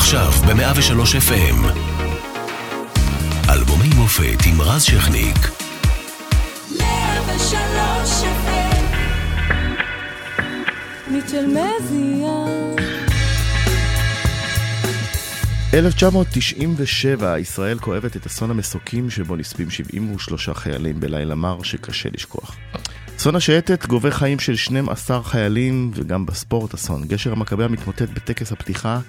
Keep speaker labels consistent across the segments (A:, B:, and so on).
A: עכשיו ב-103 FM. אלבומי מופת עם רז שכניק.
B: 103 FM. מיטשל מזיע
C: 1997, ישראל כואבת את אסון המסוקים שבו נספים 73 חיילים בלילה מר שקשה לשכוח. אסון השייטת גובה חיים של 12 חיילים וגם בספורט אסון. גשר המכבי המתמוטט בטקס הפתיחה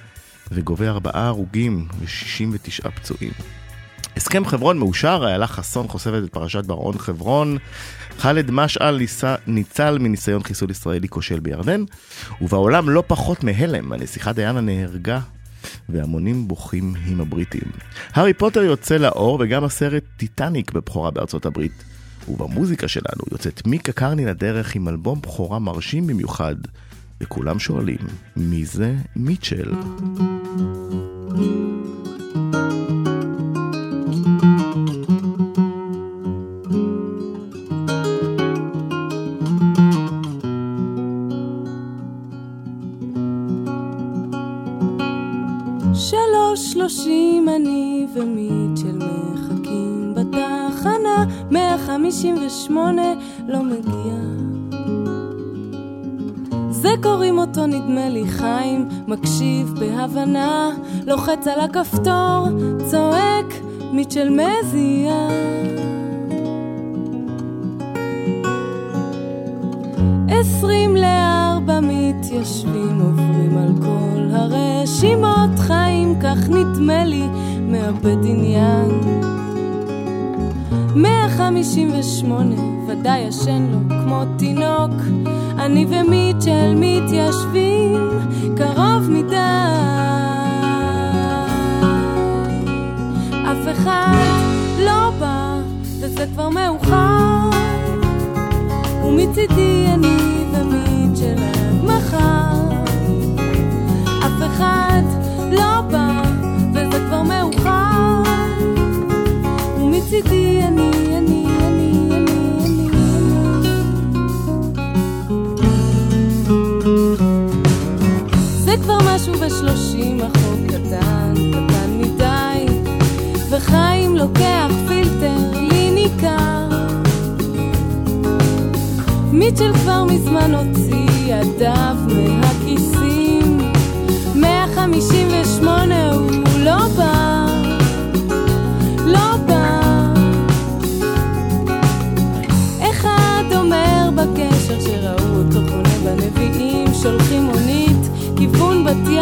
C: וגובה ארבעה הרוגים ו-69 פצועים. הסכם חברון מאושר, איילה חסון חושפת את פרשת בר-און חברון, ח'אלד משעל ניצל מניסיון חיסול ישראלי כושל בירדן, ובעולם לא פחות מהלם, הנסיכה דיאנה נהרגה והמונים בוכים עם הבריטים. הארי פוטר יוצא לאור וגם הסרט טיטניק בבכורה בארצות הברית. ובמוזיקה שלנו יוצאת מיקה קרני לדרך עם אלבום בכורה מרשים במיוחד, וכולם שואלים, מי זה מיטשל?
B: שלוש שלושים אני ומיטשל מחכים בתחנה, מאה חמישים ושמונה לא מגיע. זה קוראים אותו נדמה לי חיים, מקשיב בהבנה, לוחץ על הכפתור, צועק, מיטשל מזיע. עשרים לארבע מתיישבים עוברים על כל הרשימות חיים, כך נדמה לי, מאבד עניין. מאה חמישים ושמונה, ודאי ישן לו כמו תינוק, אני ומיטשל מתיישבים קרוב מדי. אף אחד לא בא, וזה כבר מאוחר. ומצידי אני ומיטשל עד מחר. אף אחד משהו בשלושים, החוק קטן, קטן מדי, וחיים לוקח פילטר, לי ניכר. מיטשל כבר מזמן הוציא ידיו מהכיסים 158 הוא לא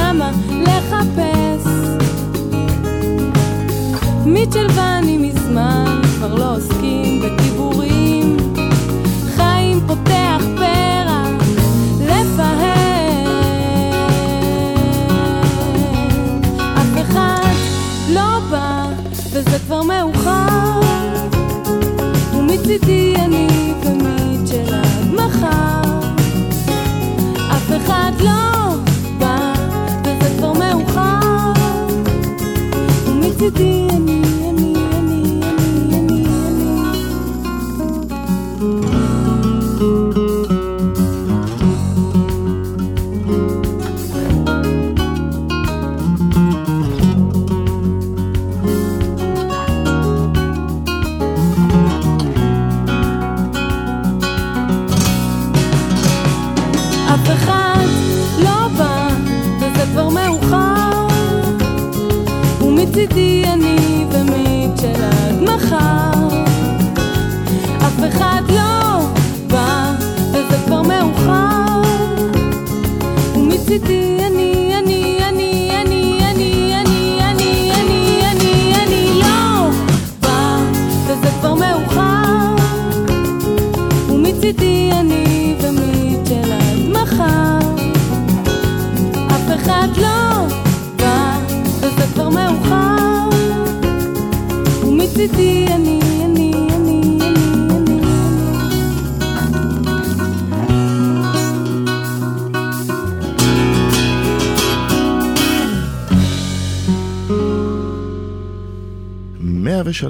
B: ימה לחפש? מיטשל ואני מזמן כבר לא עוסקים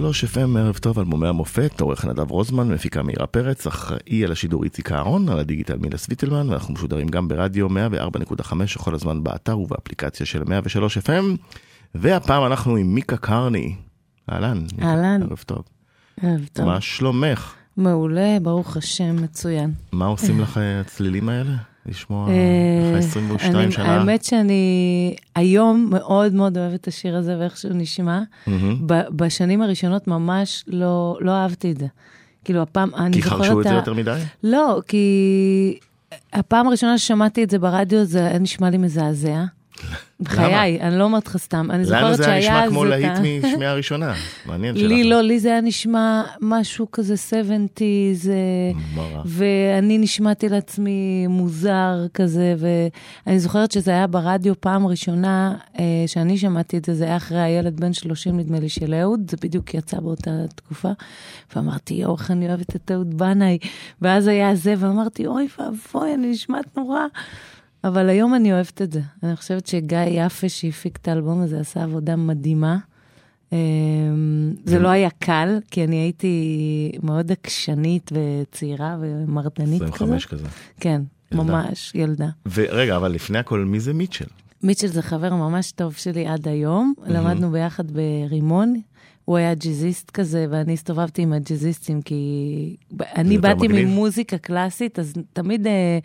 C: 103 FM, ערב טוב, אלבומי המופת, עורך נדב רוזמן, מפיקה מאירה פרץ, אחראי על השידור איציק אהרון, על הדיגיטל מילה סוויטלמן, ואנחנו משודרים גם ברדיו 104.5 כל הזמן באתר ובאפליקציה של 103 FM, והפעם אנחנו עם מיקה קרני. אהלן.
D: אהלן.
C: ערב טוב.
D: ערב טוב.
C: מה שלומך?
D: מעולה, ברוך השם, מצוין.
C: מה עושים לך הצלילים האלה? לשמוע
D: אה,
C: אחרי 22
D: אני-
C: שנה?
D: האמת שאני היום מאוד מאוד אוהבת את השיר הזה ואיך שהוא נשמע. בשנים הראשונות ממש לא לא אהבתי את זה. כאילו, הפעם, אני
C: כי
D: זוכרת...
C: חרשו את זה יותר מדי?
D: לא, כי הפעם הראשונה ששמעתי את זה ברדיו, זה נשמע לי מזעזע. בחיי, אני לא אומרת לך סתם. אני
C: לנו
D: זוכרת
C: זה היה
D: שהיה
C: נשמע
D: אז
C: כמו
D: את
C: להיט
D: ה-
C: משמיעה ראשונה. מעניין שלך.
D: לי לא, לי זה היה נשמע משהו כזה 70's, אה? ואני נשמעתי לעצמי מוזר כזה, ואני זוכרת שזה היה ברדיו פעם ראשונה אה, שאני שמעתי את זה, זה היה אחרי הילד בן 30 נדמה לי של אהוד, זה בדיוק יצא באותה תקופה, ואמרתי, יואו, איך אני אוהבת את אהוד בנאי, ואז היה זה, ואמרתי, אוי ואבוי, אני נשמעת נורא. אבל היום אני אוהבת את זה. אני חושבת שגיא יפה שהפיק את האלבום הזה עשה עבודה מדהימה. אמ, זה לא היה קל, כי אני הייתי מאוד עקשנית וצעירה ומרדנית כזה.
C: 25 כזה.
D: כן,
C: ילדה.
D: ממש, ילדה.
C: ורגע, אבל לפני הכל, מי זה מיטשל?
D: מיטשל זה חבר ממש טוב שלי עד היום, למדנו ביחד ברימון. הוא היה ג'אזיסט כזה, ואני הסתובבתי עם הג'אזיסטים, כי אני באתי
C: מגניב.
D: ממוזיקה קלאסית, אז תמיד אה,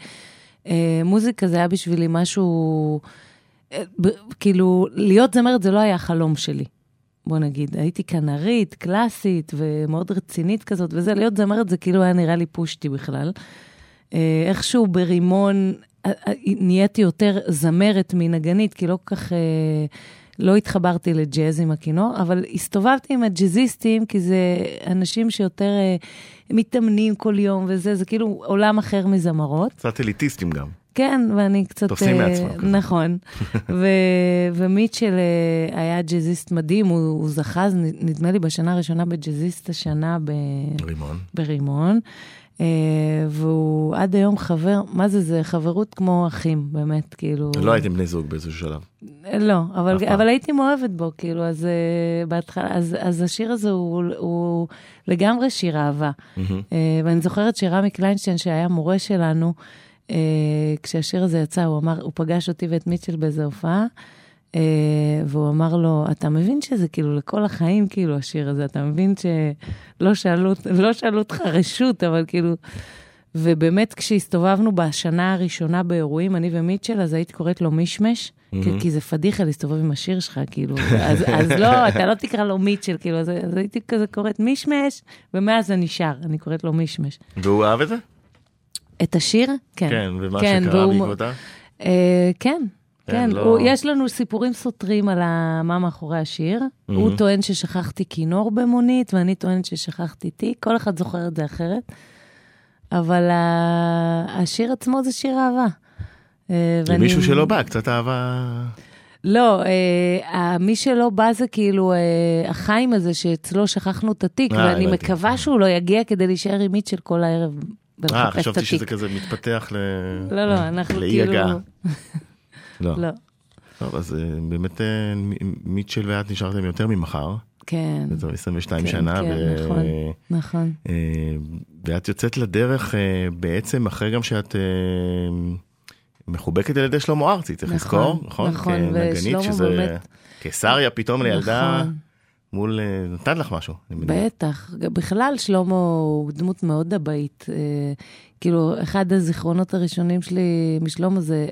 D: מוזיקה זה היה בשבילי משהו, אה, ב, כאילו, להיות זמרת זה לא היה החלום שלי. בוא נגיד, הייתי כנרית, קלאסית ומאוד רצינית כזאת, וזה, להיות זמרת זה כאילו היה נראה לי פושטי בכלל. אה, איכשהו ברימון אה, אה, נהייתי יותר זמרת מנגנית, כי לא כל כך, אה, לא התחברתי לג'אז עם הכינור, אבל הסתובבתי עם הג'אזיסטים, כי זה אנשים שיותר אה, מתאמנים כל יום וזה, זה כאילו עולם אחר מזמרות.
C: קצת אליטיסטים גם.
D: כן, ואני קצת...
C: תופסים
D: אה,
C: מעצמם כזה.
D: נכון. ו- ומיטשל אה, היה ג'אזיסט מדהים, הוא, הוא זכה, נדמה לי, בשנה הראשונה בג'אזיסט השנה ב-
C: רימון.
D: ברימון. אה, והוא עד היום חבר, מה זה, זה חברות כמו אחים, באמת, כאילו...
C: לא הייתם בני זוג באיזשהו שלב.
D: לא, אבל. אבל הייתי מאוהבת בו, כאילו, אז uh, בהתחלה, אז, אז השיר הזה הוא, הוא לגמרי שיר אהבה.
C: מהמם.
D: Uh, ואני זוכרת שרמי קליינשטיין, שהיה מורה שלנו, uh, כשהשיר הזה יצא, הוא אמר, הוא פגש אותי ואת מיטשל באיזו הופעה, uh, והוא אמר לו, אתה מבין שזה כאילו לכל החיים, כאילו, השיר הזה, אתה מבין שלא שאלו, לא שאלו אותך רשות, אבל כאילו... ובאמת, כשהסתובבנו בשנה הראשונה באירועים, אני ומיטשל, אז הייתי קוראת לו מישמש, כי,
C: מהמם.
D: כי זה פדיחה להסתובב עם השיר שלך, כאילו, אז, אז לא, אתה לא תקרא לו מיטשל, כאילו, אז, אז הייתי כזה קוראת מישמש, ומאז זה נשאר, אני קוראת לו מישמש.
C: והוא אהב את זה?
D: את השיר? כן.
C: כן, ומה
D: כן,
C: שקרה
D: והוא-
C: בעקבותה?
D: אה, כן,
C: כן,
D: כן,
C: לא-
D: הוא, יש לנו סיפורים סותרים על מה מאחורי השיר.
C: מהמם.
D: הוא טוען ששכחתי כינור במונית, ואני טוענת ששכחתי תיק, כל אחד זוכר את זה אחרת. אבל ה- השיר עצמו זה שיר אהבה. אה, ואני-
C: למישהו שלא בא, קצת אהבה...
D: לא, אה, מי שלא בא זה כאילו אה, החיים הזה שאצלו שכחנו את התיק,
C: אה,
D: ואני
C: הבנתי.
D: מקווה שהוא לא יגיע כדי להישאר עם מיטשל כל הערב
C: אה,
D: ולחפש את
C: חשבתי
D: התיק.
C: שזה כזה מתפתח ל...
D: לא, לא, אנחנו כאילו...
C: לא.
D: לא,
C: טוב, אז אה, באמת אה, מיטשל ואת נשארתם יותר ממחר,
D: כן,
C: זה 22
D: כן,
C: שנה,
D: כן,
C: ו-
D: נכון. נכון.
C: אה, ואת יוצאת לדרך בעצם אחרי גם שאת מחובקת על ידי שלמה ארצי, צריך
D: נכון,
C: לזכור, נכון?
D: נכון,
C: כנגנית,
D: ושלמה
C: שזה
D: באמת-
C: קיסריה פתאום לילדה
D: נכון.
C: מול, אה, נתן לך משהו.
D: בטח, בכלל שלמה הוא דמות מאוד אבאית. אה, כאילו, אחד הזיכרונות הראשונים שלי משלמה זה,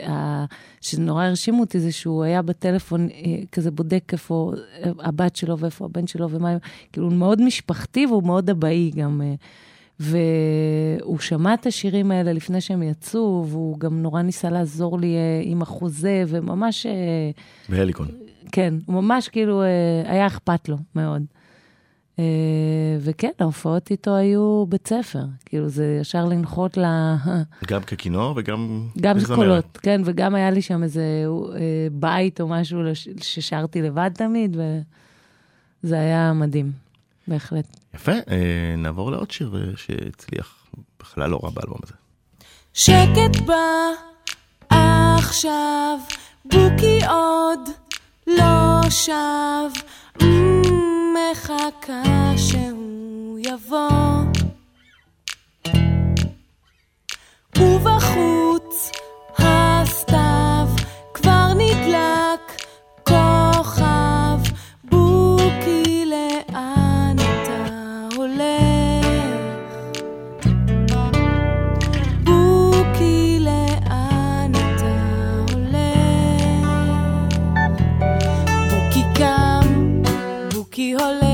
D: שנורא הרשימו אותי, זה שהוא היה בטלפון אה, כזה בודק איפה הבת שלו ואיפה הבן שלו ומה, כאילו, הוא מאוד משפחתי והוא מאוד אבאי גם. והוא שמע את השירים האלה לפני שהם יצאו, והוא גם נורא ניסה לעזור לי עם החוזה, וממש...
C: בהליקון.
D: כן, הוא ממש כאילו, אה, היה אכפת לו מאוד. אה, וכן, ההופעות איתו היו בית ספר. כאילו, זה ישר לנחות ל...
C: גם ככינור וגם
D: גם. קולות, כן, וגם היה לי שם איזה אה, בית או משהו ששרתי לבד תמיד, וזה היה מדהים, בהחלט.
C: יפה, אה, נעבור לעוד שיר שהצליח בכלל לא רע באלבום הזה.
D: שקט בא עכשיו, בוקי עוד לא שב,
B: מחכה שהוא יבוא. ובחוץ בוקי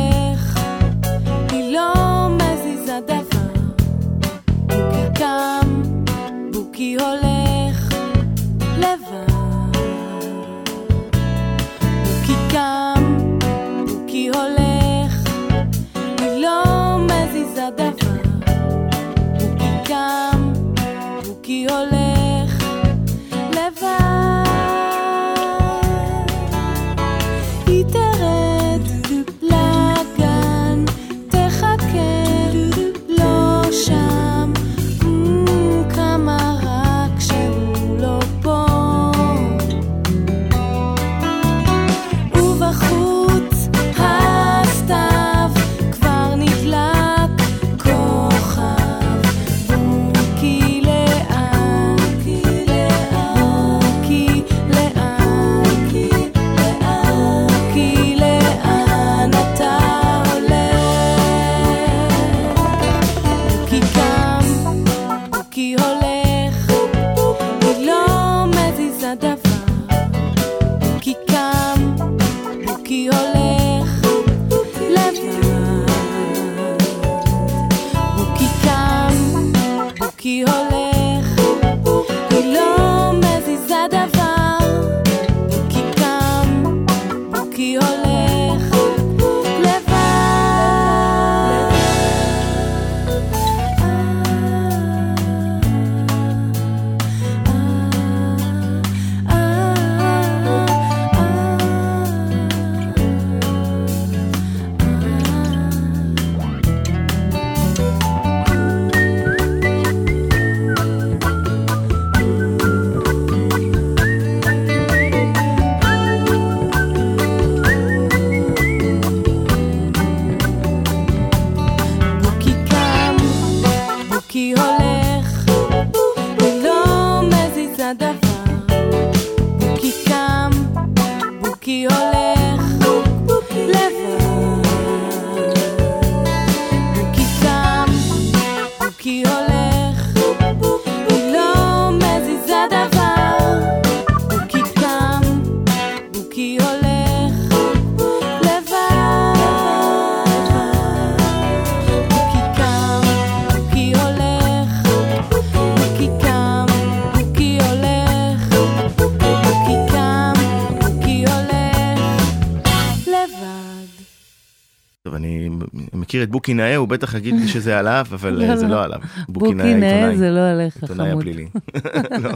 C: מכיר את בוקי נאה, הוא בטח יגיד לי שזה עליו, אבל
D: לא,
C: אה, זה
D: לא.
C: לא עליו.
D: בוקי נאה זה לא עליך,
C: עיתונאי
D: חמוד.
C: הפלילי. לא.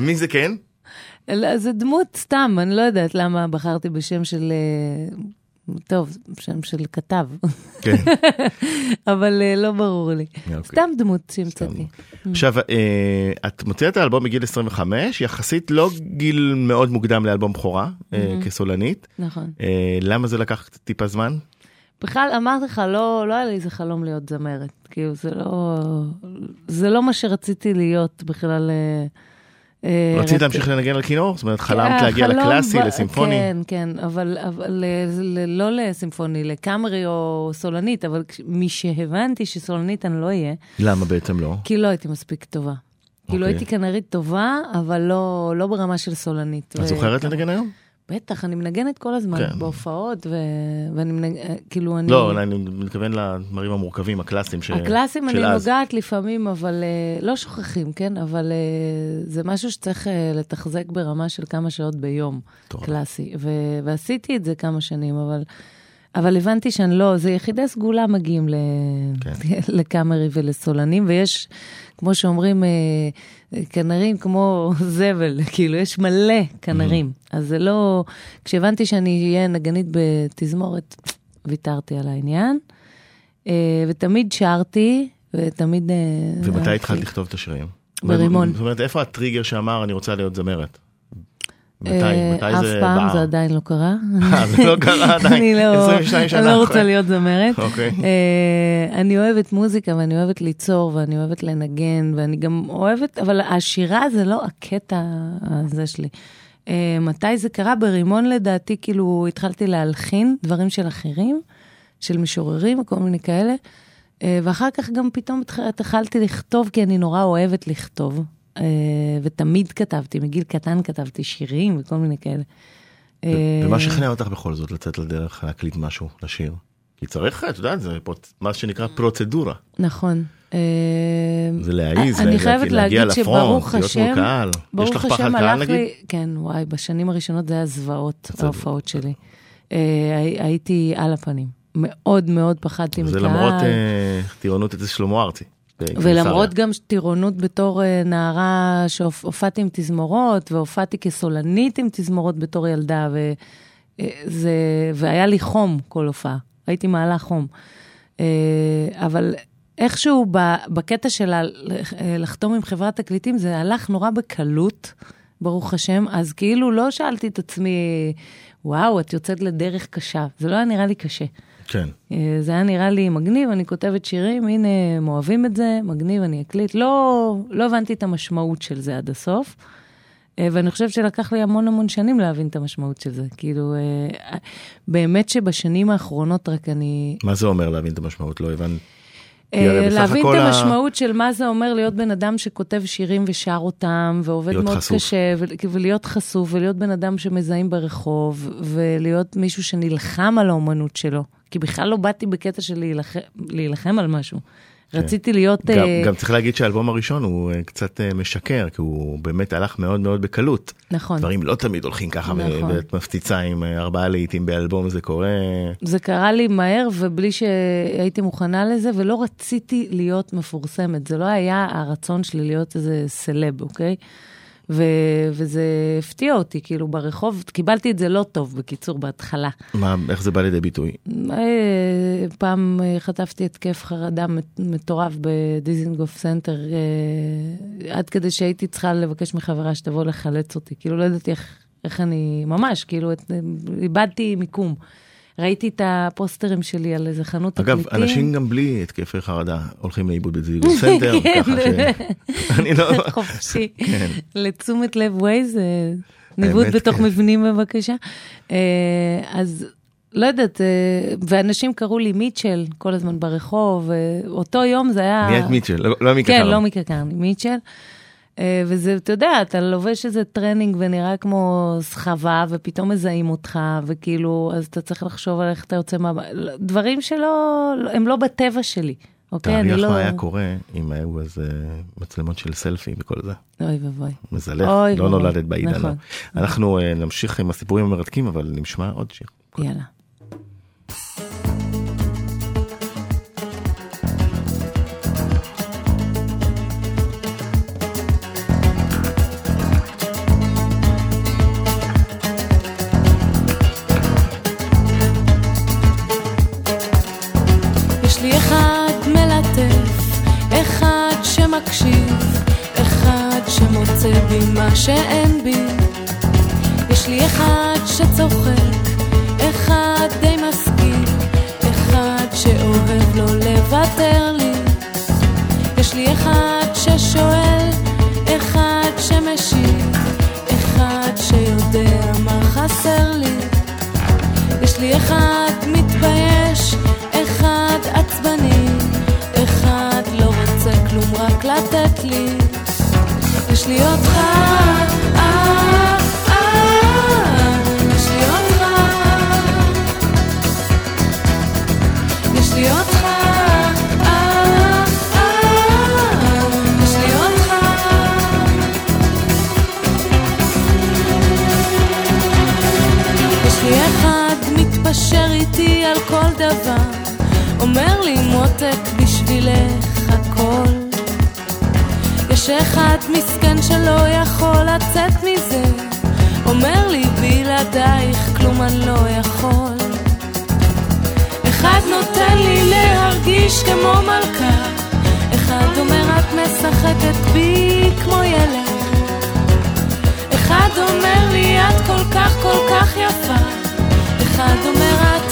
C: מי זה כן?
D: לא, זה דמות סתם, אני לא יודעת למה בחרתי בשם של... אה, טוב, שם של כתב,
C: כן.
D: אבל אה, לא ברור לי.
C: אוקיי.
D: סתם דמות שהמצאתי.
C: עכשיו, את מוציאה את האלבום בגיל 25, יחסית לא גיל מאוד מוקדם לאלבום בכורה, אה, כסולנית.
D: נכון.
C: למה זה לקח טיפה זמן?
D: בכלל, אמרתי לך, לא, לא היה לי איזה חלום להיות זמרת. כאילו, זה לא... זה לא מה שרציתי להיות בכלל. אה, אה,
C: רצית
D: רצ-
C: להמשיך לנגן על כינור? זאת אומרת, חלמת
D: אה,
C: להגיע לקלאסי,
D: ב-
C: לסימפוני?
D: כן, כן, אבל, אבל לא לסימפוני, לקאמרי או סולנית, אבל משהבנתי שסולנית אני לא אהיה,
C: למה בעצם לא?
D: כי לא הייתי מספיק טובה. כאילו
C: אוקיי.
D: הייתי כנרית טובה, אבל לא, לא ברמה של סולנית.
C: את
D: ו-
C: זוכרת לנגן היום?
D: בטח, אני מנגנת כל הזמן,
C: כן.
D: בהופעות, ו... ואני מנגנת, כאילו אני...
C: לא, אני מתכוון לדברים המורכבים, הקלאסיים. ש-
D: הקלאסים
C: של
D: אני
C: אז.
D: נוגעת לפעמים, אבל uh, לא שוכחים, כן? אבל uh, זה משהו שצריך לתחזק ברמה של כמה שעות ביום,
C: מטורף.
D: קלאסי. ו- ועשיתי את זה כמה שנים, אבל, אבל הבנתי שאני לא, זה יחידי סגולה מגיעים ל-
C: כן.
D: לקאמרי ולסולנים, ויש, כמו שאומרים, uh, כנרים כמו זבל, כאילו, יש מלא כנרים. אז זה לא... כשהבנתי שאני אהיה נגנית בתזמורת, ויתרתי על העניין. אה, ותמיד שרתי, ותמיד... אה,
C: ומתי. התחלת לכתוב את השירים?
D: ברימון.
C: זאת אומרת, איפה הטריגר שאמר, אני רוצה להיות זמרת? מתי,
D: אה,
C: מתי
D: אף
C: זה
D: פעם
C: בער?
D: זה עדיין לא קרה.
C: אה, זה לא קרה עדיין,
D: אני לא-
C: 22 שנה
D: אני לא רוצה
C: אחרי.
D: להיות זמרת.
C: אוקיי.
D: אה, אני אוהבת מוזיקה ואני אוהבת ליצור ואני אוהבת לנגן ואני גם אוהבת, אבל השירה זה לא הקטע הזה שלי. מתי זה קרה? ברימון לדעתי, כאילו התחלתי להלחין דברים של אחרים, של משוררים וכל מיני כאלה. ואחר כך גם פתאום התח- התחלתי לכתוב, כי אני נורא אוהבת לכתוב. אה, ותמיד כתבתי, מגיל קטן כתבתי שירים וכל מיני כאלה. אה,
C: ומה שכנע אותך בכל זאת לצאת לדרך להקליט משהו, לשיר? כי צריך, את יודעת, זה מה שנקרא פרוצדורה.
D: נכון. אה,
C: זה להעיז,
D: אני
C: לה-
D: חייבת
C: להגיע
D: להגיד
C: לפרונט,
D: שברוך
C: להיות מול
D: השם,
C: קהל. יש
D: ברוך
C: לך פחד
D: השם
C: קהל
D: הלך
C: נגיד?
D: לי, כן, וואי, בשנים הראשונות זה היה זוועות. ההופעות שלי. הי- הייתי על הפנים. מאוד מאוד פחדתי מקהל.
C: זה למרות טירונות אצל שלמה ארצי.
D: ולמרות גם טירונות בתור אה, נערה שהופעתי עם תזמורות, והופעתי כסולנית עם תזמורות בתור ילדה, ו, אה, זה, והיה לי חום כל הופעה, הייתי מעלה חום. אה, אבל איכשהו בקטע של לחתום עם חברת תקליטים, זה הלך נורא בקלות, ברוך השם, אז כאילו לא שאלתי את עצמי, וואו, את יוצאת לדרך קשה. זה לא היה נראה לי קשה.
C: כן.
D: אה, זה היה נראה לי מגניב, אני כותבת שירים, הנה, הם אוהבים את זה, מגניב, אני אקליט. לא, לא הבנתי את המשמעות של זה עד הסוף, אה, ואני חושבת שלקח לי המון המון שנים להבין את המשמעות של זה. כאילו, אה, באמת שבשנים האחרונות רק אני...
C: מה זה אומר להבין את המשמעות? לא הבנת. כי הרי בסך
D: להבין את
C: ה-
D: המשמעות של מה זה אומר להיות בן אדם שכותב שירים ושר אותם, ועובד מאוד
C: חשוף.
D: קשה, ו- ולהיות חשוף, ולהיות בן אדם שמזהים ברחוב, ולהיות מישהו שנלחם על האומנות שלו. כי בכלל לא באתי בקטע של להילחם, להילחם על משהו. רציתי להיות...
C: כן. גם,
D: אה,
C: גם צריך להגיד שהאלבום הראשון הוא אה, קצת אה, משקר, כי הוא באמת הלך מאוד מאוד בקלות.
D: נכון.
C: דברים לא תמיד הולכים ככה,
D: נכון.
C: ואת מפציצה עם אה, ארבעה להיטים באלבום, זה קורה...
D: זה קרה לי מהר ובלי שהייתי מוכנה לזה, ולא רציתי להיות מפורסמת. זה לא היה הרצון שלי להיות איזה סלב, אוקיי? ו- וזה הפתיע אותי, כאילו ברחוב, קיבלתי את זה לא טוב, בקיצור, בהתחלה.
C: מה, איך זה בא לידי ביטוי?
D: אה, פעם אה, חטפתי התקף חרדה מט- מטורף בדיזינגוף סנטר, אה, עד כדי שהייתי צריכה לבקש מחברה שתבוא לחלץ אותי. כאילו, לא ידעתי איך, איך אני, ממש, כאילו, איבדתי מיקום. ראיתי את הפוסטרים שלי על איזה חנות
C: אגב,
D: תקליטים.
C: אנשים גם בלי התקפי חרדה הולכים לאיבוד סנטר,
D: כן.
C: ככה ש... אני לא...
D: חופשי.
C: כן.
D: לתשומת לב ווייז, ניווט
C: האמת,
D: בתוך
C: כן.
D: מבנים בבקשה. אה, אז לא יודעת, אה, ואנשים קראו לי מיטשל כל הזמן ברחוב, אה, אותו יום זה היה...
C: נהיית מיטשל, לא- לא מיקה
D: כן,
C: קרני.
D: לא מיקה קרני, מיטשל. אה, וזה, אתה יודע, אתה לובש איזה טרנינג ונראה כמו סחבה, ופתאום מזהים אותך, וכאילו, אז אתה צריך לחשוב על איך אתה יוצא מה... דברים שלא, הם לא בטבע שלי, אוקיי? אני לא...
C: מה היה קורה אם היו אז אה, מצלמות של סלפי וכל זה.
D: אוי ואבוי. אוי
C: לא. נולדת בעידן.
D: נכון.
C: אנחנו אה, נמשיך עם הסיפורים המרתקים, אבל נשמע עוד שיר.
D: יאללה.
B: שאין בי. יש לי אחד שצוחק, אחד די מסכים, אחד שאוהב לא לוותר לי. יש לי אחד ששואל, אחד שמשיב, אחד שיודע מה חסר לי. יש לי אחד מתבייש, אחד עצבני, אחד לא רוצה כלום רק לתת לי. יש לי אותך, אה, אה, יש לי אותך. יש לי אותך, אה, אה, אחד מתפשר איתי על כל דבר, אומר לי מותק בשבילך הכל. יש אחד שלא יכול לצאת מזה, אומר לי בלעדייך כלום אני לא יכול. אחד נותן לי להרגיש כמו מלכה, אחד אומר את משחקת בי כמו ילד. אחד אומר לי את כל כך כל כך יפה, אחד אומר את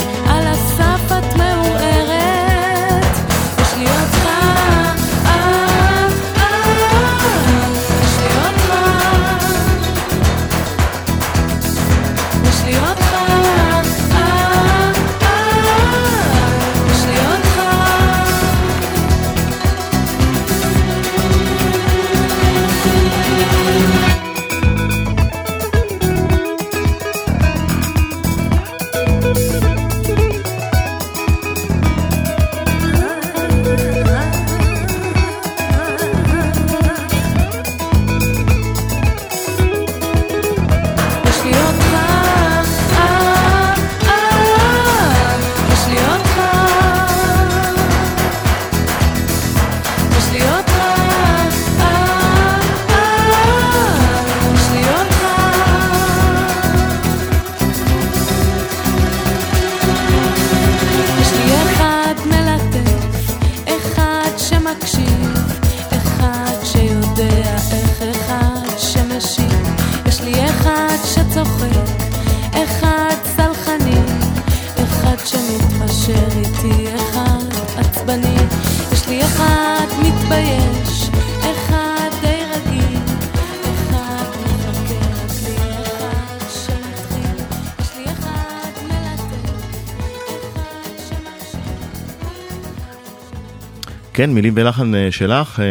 C: כן, מילים ולחן אה, שלך, אה,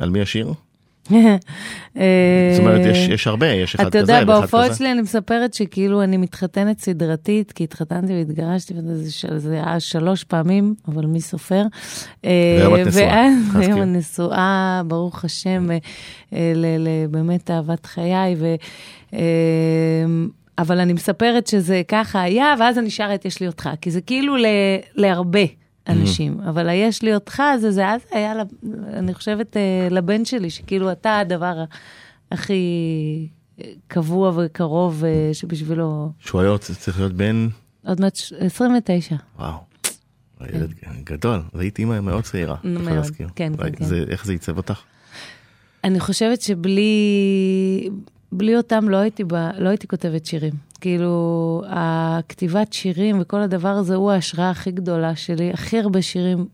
C: על מי השיר?
D: אה,
C: זאת אומרת, יש, יש הרבה, יש אחד
D: אתה
C: כזה
D: יודע,
C: ואחד
D: בהופעות
C: כזה.
D: שלי אני מספרת שכאילו אני מתחתנת סדרתית, כי התחתנתי והתגרשתי, וזה היה שלוש פעמים, אבל מי סופר?
C: והיום את נשואה,
D: ואז
C: צריך
D: היום
C: להזכיר.
D: אני נשואה, ברוך השם, אה, אה, באמת אהבת חיי, ו... אה, אבל אני מספרת שזה ככה היה, ואז אני שרה את יש לי אותך, כי זה כאילו להרבה. אנשים, אבל היש לי אותך, זה, זה אז היה, אני חושבת, אה, לבן שלי, שכאילו אתה הדבר הכי קבוע וקרוב אה, שבשבילו,
C: שהוא היה צריך להיות בן,
D: עוד מעט ש- 29.
C: וואו, ילד גדול, והיית אימא מאוד צעירה,
D: מאוד,
C: להזכיר.
D: כן, כן, כן.
C: איך זה עיצב אותך?
D: אני חושבת שבלי בלי אותם לא הייתי, ב, לא הייתי כותבת שירים. כאילו, הכתיבת שירים וכל הדבר הזה הוא ההשראה הכי גדולה שלי. הכי הרבה שירים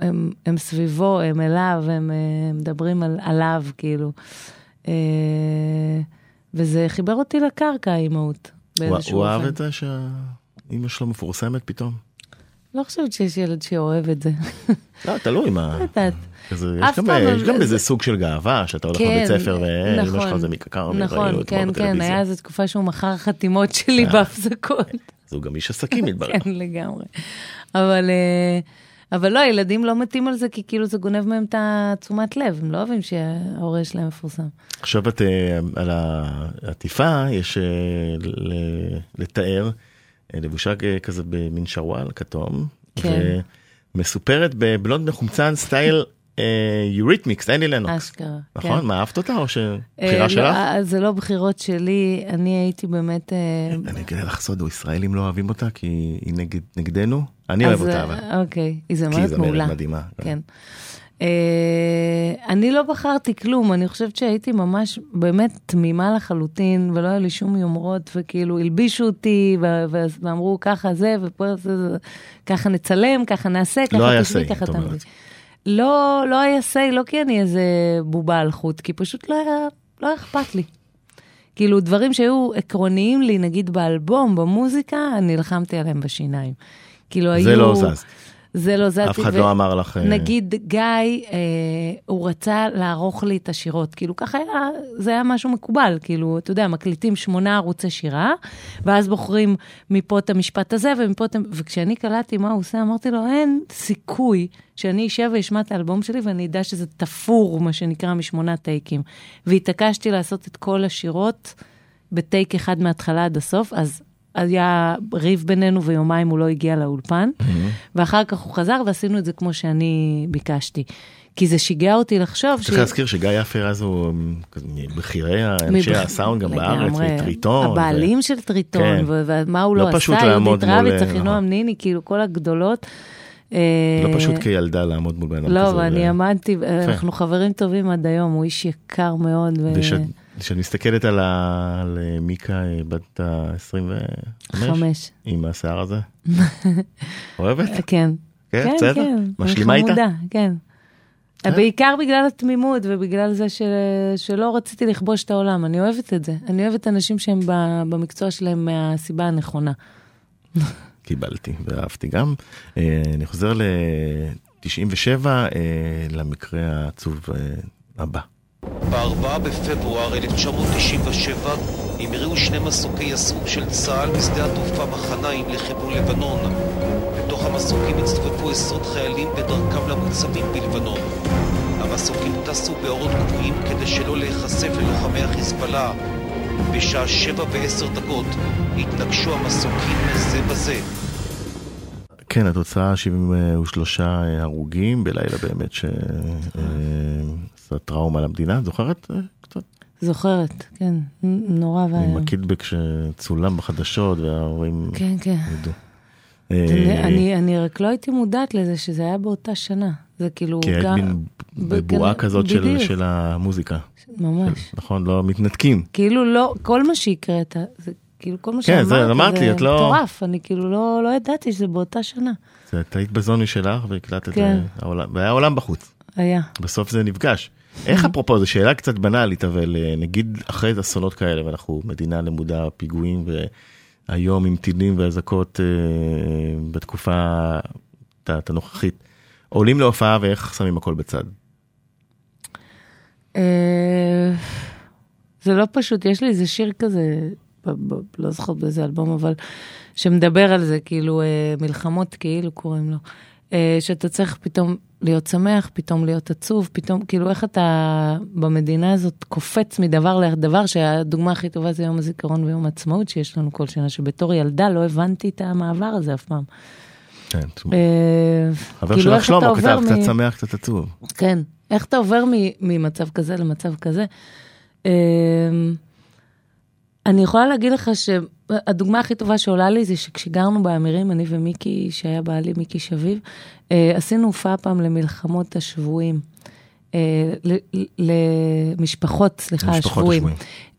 D: הם, הם סביבו, הם אליו, הם, אה, מדברים על, עליו, כאילו. אה, וזה חיבר אותי לקרקע, האימהות,
C: הוא
D: באיזשהו
C: הוא
D: אופן.
C: אהב את זה שאימא שלו מפורסמת פתאום?
D: לא חושבת שיש ילד שאוהב את זה.
C: לא, תלוי מה.
D: לא
C: יש גם,
D: זה-
C: איזה סוג של גאווה, שאתה הולך
D: כן,
C: לבית ספר ואימא
D: נכון,
C: שלך זה מקקר,
D: נכון, כן, כן. היה איזו תקופה שהוא מכר חתימות שלי. בהפסקות.
C: אז הוא גם איש עסקים מתברר.
D: כן, לגמרי. אבל, אה, אבל לא, ילדים לא מתים על זה, כי כאילו זה גונב מהם את התשומת לב, הם לא אוהבים שההורה שלהם מפורסם.
C: עכשיו את אה, על העטיפה יש אה, לתאר לבושה כ- כזה במין שרוואל כתום.
D: כן.
C: ומסופרת בבלונד מחומצן סטייל אה, יוריתמיק, סטייל אילנו.
D: אשכרה.
C: נכון?
D: כן.
C: מה אהבת אותה או שבחירה
D: אה,
C: שלך?
D: לא, אה, זה לא בחירות שלי, אני הייתי באמת... אה,
C: אני אגלה לך סוד, ישראלים לא אוהבים אותה כי היא נגד, נגדנו. אני אוהב אותה
D: אה,
C: אבל.
D: אוקיי, היא
C: כי
D: זמרת
C: זמרת
D: מעולה.
C: מדהימה.
D: כן. אה, אני לא בחרתי כלום, אני חושבת שהייתי ממש באמת תמימה לחלוטין, ולא היה לי שום יומרות, וכאילו הלבישו אותי, ואמרו ככה זה, ופה זה, זה, ככה נצלם, ככה נעשה, ככה
C: לא היה
D: תשבי,
C: say,
D: ככה. תעמדי. לא, לא היה say, לא כי אני איזה בובה על חוט, כי פשוט לא היה, לא היה אכפת לי. כאילו, דברים שהיו עקרוניים לי, נגיד באלבום, במוזיקה, אני נלחמתי עליהם בשיניים. כאילו, היו...
C: זה לא זז.
D: זה לא זז.
C: אף אחד לא אמר לך... אה,
D: נגיד גיא, אה, הוא רצה לערוך לי את השירות, כאילו ככה היה, זה היה משהו מקובל, כאילו, אתה יודע, מקליטים שמונה ערוצי שירה, ואז בוחרים מפה את המשפט הזה ומפה את... וכשאני קלטתי מה הוא עושה, אמרתי לו, אין סיכוי שאני אשב ואשמע את האלבום שלי ואני אדע שזה תפור, מה שנקרא, משמונה טייקים. והתעקשתי לעשות את כל השירות בטייק אחד מההתחלה עד הסוף, אז... היה ריב בינינו ויומיים הוא לא הגיע לאולפן, ואחר כך הוא חזר ועשינו את זה כמו שאני ביקשתי. כי זה שיגע אותי לחשוב
C: צריך להזכיר שגיא יפה אז הוא מבכירי אנשי הסאונד גם בארץ. מטריטון. ו-
D: הבעלים של טריטון,
C: כן.
D: ומה הוא
C: לא
D: לא עשה, יהודית רביץ,
C: אה,
D: אחינועם
C: נכון.
D: ניני, כאילו כל הגדולות.
C: לא
D: אה,
C: פשוט כילדה לעמוד מול בן אדם כזה.
D: לא, ואני
C: ו-
D: עמדתי, אנחנו חברים טובים עד היום, הוא איש יקר מאוד.
C: כשאת מסתכלת על, ה... על אה, מיקה אה, בת ה-25,
D: חמש.
C: עם השיער הזה, אוהבת?
D: כן.
C: כן,
D: כן,
C: בסדר?
D: כן.
C: משלימה איתה?
D: חמודה, כן.
C: אה?
D: בעיקר בגלל התמימות ובגלל זה ש... שלא רציתי לכבוש את העולם. אני אוהבת את זה. אני אוהבת אנשים שהם. במקצוע שלהם מהסיבה הנכונה.
C: קיבלתי ואהבתי גם. אני חוזר ל-97, למקרה העצוב הבא.
E: ב-4 בפברואר 1997 המריאו שני מסוקי יסעור של צה"ל בשדה התעופה מחניים לכיוון לבנון. בתוך המסוקים הצטופפו עשרות חיילים בדרכם למוצבים בלבנון. המסוקים טסו באורות גבוהים כדי שלא להיחשף ללוחמי החיזבאללה. בשעה שבע ועשר דקות התנגשו המסוקים זה בזה.
C: כן, התוצאה 73 הרוגים בלילה באמת שעשה טראומה למדינה, זוכרת אה, קצת?
D: זוכרת, כן. נורא
C: עם
D: ואיום.
C: הקיטבק שצולם בחדשות וההורים
D: כן, כן.
C: ידעו.
D: אני-
C: אה,
D: אני, אני רק לא הייתי מודעת לזה שזה היה באותה שנה. זה כאילו
C: היית
D: גם...
C: מין בבועה כזאת של. של המוזיקה,
D: ממש.
C: נכון? לא מתנתקים.
D: כאילו לא, כל מה שהקראת, זה כאילו כל מה
C: כן,
D: שאמרת,
C: זה את לא-
D: מטורף, אני כאילו לא, לא ידעתי שזה באותה שנה.
C: זה- את היית בזוני שלך והקלטת,
D: כן.
C: אה, העולם- והיה עולם בחוץ.
D: היה.
C: בסוף זה נפגש. איך אפרופו, זו שאלה קצת בנאלית, אבל אה, נגיד אחרי אסונות כאלה, ואנחנו מדינה למודה פיגועים, והיום עם טילים ואזעקות אה, בתקופה הנוכחית, עולים להופעה ואיך שמים הכל בצד.
D: אה, זה לא פשוט, יש לי איזה שיר כזה, לא זוכרת באיזה אלבום, אבל שמדבר על זה, כאילו מלחמות כאילו קוראים לו. אה, שאתה צריך פתאום להיות שמח, פתאום להיות עצוב, פתאום, כאילו איך אתה במדינה הזאת קופץ מדבר לדבר, שהדוגמה הכי טובה זה יום הזיכרון ויום העצמאות שיש לנו כל שנה, שבתור ילדה לא הבנתי את המעבר הזה אף פעם.
C: כן,
D: אה,
C: חבר
D: כאילו,
C: שלך שלמה כתב קצת שמח, קצת עצוב.
D: כן, איך אתה עובר ממצב כזה למצב כזה? אני יכולה להגיד לך שהדוגמה הכי טובה שעולה לי זה שכשגרנו באמירים, אני ומיקי, שהיה בעלי מיקי שביב, אה, עשינו הופעה פעם למלחמות השבויים. אה, למשפחות, סליחה, השבויים.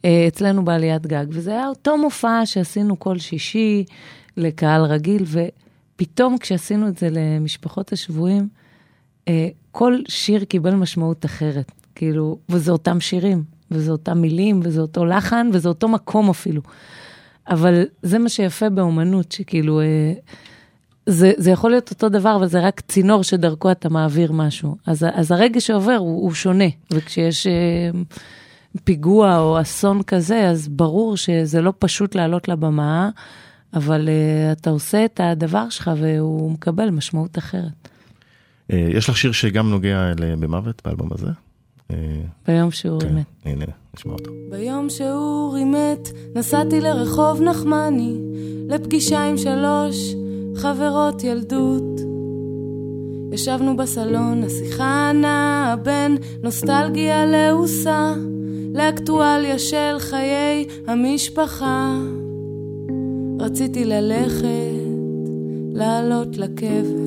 D: אה, אצלנו בעליית גג, וזה היה אותו מופע שעשינו כל שישי לקהל רגיל, ופתאום כשעשינו את זה למשפחות השבויים, כל שיר קיבל משמעות אחרת, כאילו, וזה אותם שירים, וזה אותם מילים, וזה אותו לחן, וזה אותו מקום אפילו. אבל זה מה שיפה באומנות, שכאילו, אה, זה, זה יכול להיות אותו דבר, אבל זה רק צינור שדרכו אתה מעביר משהו. אז, אז הרגע שעובר הוא, הוא שונה, וכשיש אה, פיגוע או אסון כזה, אז ברור שזה לא פשוט לעלות לבמה, אבל אה, אתה עושה את הדבר שלך והוא מקבל משמעות אחרת.
C: אה, יש לך שיר שגם נוגע במוות באלבום הזה? אה,
D: ביום שהוא
C: כן,
D: מת.
C: הנה, נשמע אותו.
B: ביום שאורי מת, נסעתי לרחוב נחמני, לפגישה עם שלוש חברות ילדות. ישבנו בסלון, השיחה נעה בין נוסטלגיה לעושה, לאקטואליה של חיי המשפחה. רציתי ללכת, לעלות לקבר,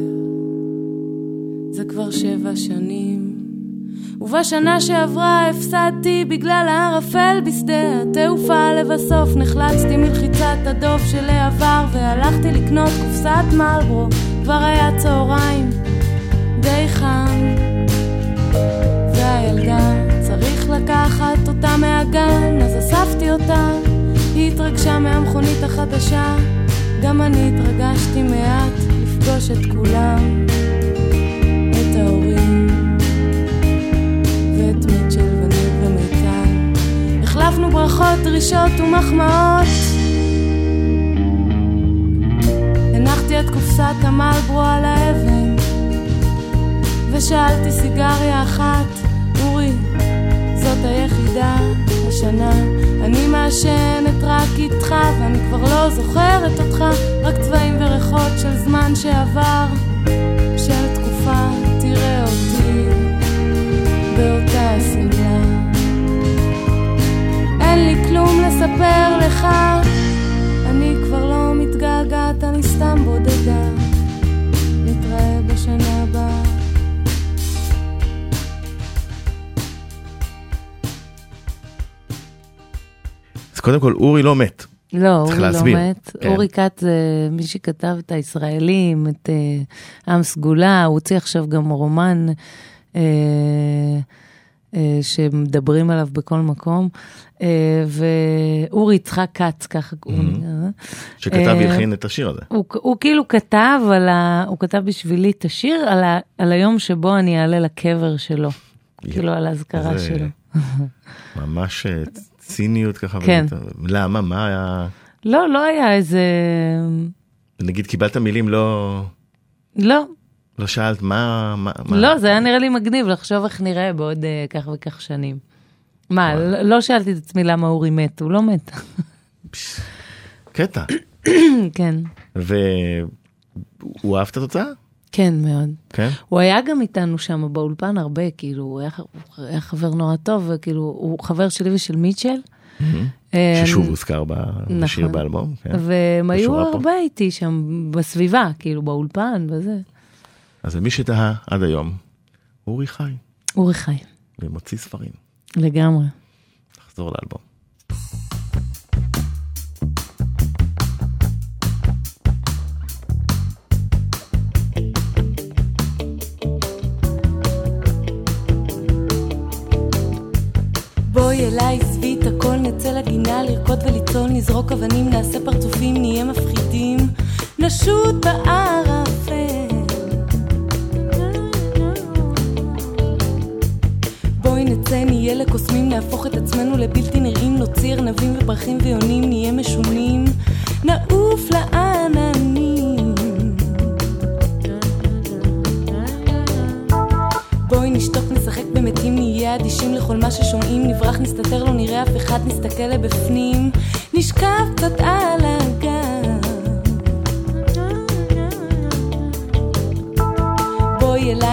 B: זה כבר שבע שנים. ובשנה שעברה הפסדתי בגלל הערפל בשדה התעופה לבסוף נחלצתי מלחיצת הדוב של העבר והלכתי לקנות קופסת מלברו כבר היה צהריים די חם. והילדה צריך לקחת אותה מהגן אז אספתי אותה. היא התרגשה מהמכונית החדשה גם אני התרגשתי מעט לפגוש את כולם החלפנו ברכות, דרישות ומחמאות. הנחתי את קופסת המלברו על האבן, ושאלתי סיגריה אחת, אורי, זאת היחידה השנה. אני מעשנת רק איתך, ואני כבר לא זוכרת אותך, רק צבעים וריחות של זמן שעבר, של תקופה, תראה אותי. באותה השמלה. לספר לך, אני כבר לא מתגעגעת, אני סתם בודדה. נתראה בשנה הבאה.
C: קודם כל, אורי לא מת.
D: לא, אורי לא. מת.
C: כן.
D: אורי כץ זה מי שכתב את הישראלים, את אה, עם סגולה, הוא הוציא עכשיו גם רומן אה, שמדברים עליו בכל מקום. אה, ואורי יצחק כץ, ככה קוראים לזה.
C: שכתב
D: אה,
C: והלחין את השיר הזה.
D: הוא, הוא כאילו כתב, על ה, הוא כתב בשבילי את השיר על, ה, על היום שבו אני אעלה לקבר שלו. כאילו על האזכרה
C: זה
D: שלו.
C: ממש אה, ציניות ככה.
D: כן.
C: למה? מה היה?
D: לא, לא היה איזה...
C: נגיד קיבלת מילים לא...
D: לא,
C: לא שאלת מה... מה, מה...
D: לא, זה היה נראה לי מגניב לחשוב איך נראה בעוד אה, כך וכך שנים. מה, לא- לא שאלתי את עצמי למה אורי מת, הוא לא מת.
C: קטע.
D: כן,
C: והוא אהב את התוצאה?
D: כן, מאוד.
C: כן?
D: הוא היה גם איתנו שם באולפן הרבה, כאילו, הוא היה, הוא היה חבר נורא טוב, וכאילו, הוא חבר שלי ושל מיטשל. אה,
C: ששוב הוזכר בשיר
D: נכון.
C: באלבום. כן.
D: והם היו. הרבה איתי שם בסביבה, כאילו, באולפן וזה.
C: אז למי שתהה עד היום, אורי חי,
D: אורי חי,
C: ומוציא ספרים.
D: לגמרי.
C: נחזור לאלבום.
B: בואי אליי, עזבי את הכל, נצא לגינה, לרקוד ולצלול, נזרוק אבנים, נעשה פרצופים, נהיה מפחידים, נשוט בערפל. לקוסמים, נהפוך את עצמנו לבלתי נראים, נוציא ארנבים ופרחים ויונים, נהיה משונים, נעוף לעננים. בואי נשתוק, נשחק במתים, נהיה אדישים לכל מה ששומעים, נברח, נסתתר, לא נראה אף אחד, נסתכל לבפנים, נשכב קצת על הגב.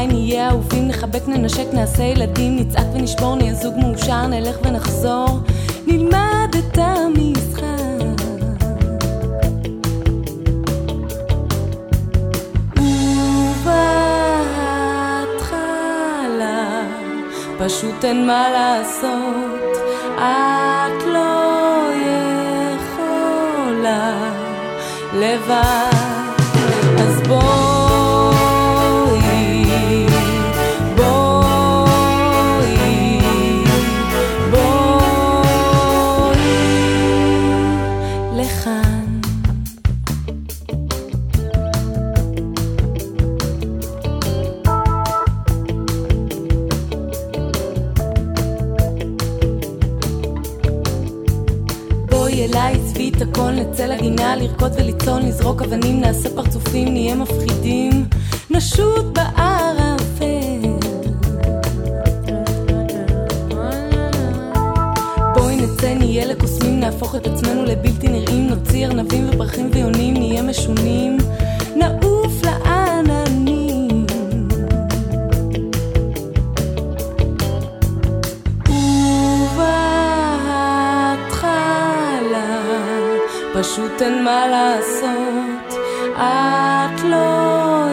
B: אליי, נהיה אהובים, נחבק, ננשק, נעשה ילדים, נצעק ונשבור, נהיה זוג מאושר, נלך ונחזור, נלמד את המשחק. ובהתחלה פשוט אין מה לעשות, את לא יכולה לבד, אז בואי, את הכל, נצא לגינה, לרקוד ולצלול, נזרוק אבנים, נעשה פרצופים, נהיה מפחידים, נשוט בערפל. בואי נצא, נהיה לקוסמים, נהפוך את עצמנו לבלתי נראים, נוציא ארנבים ופרחים ויונים, נהיה משונים, אין מה לעשות, את לא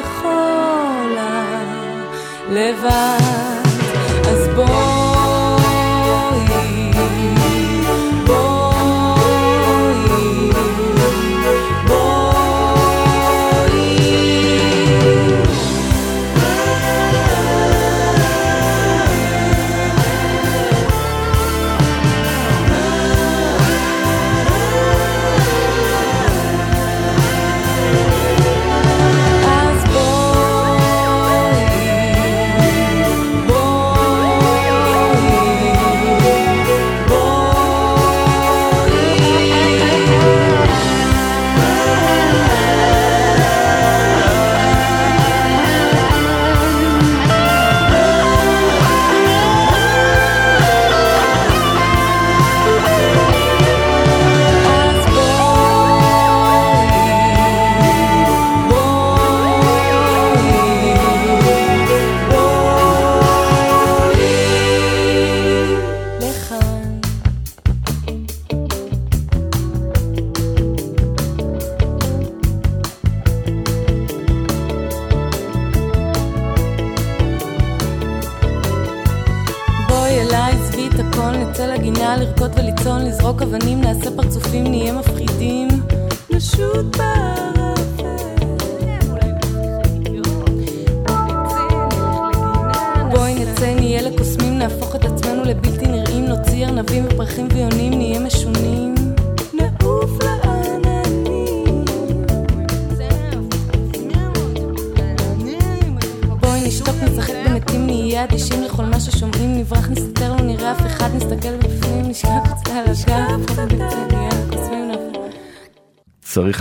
B: יכולה לבד,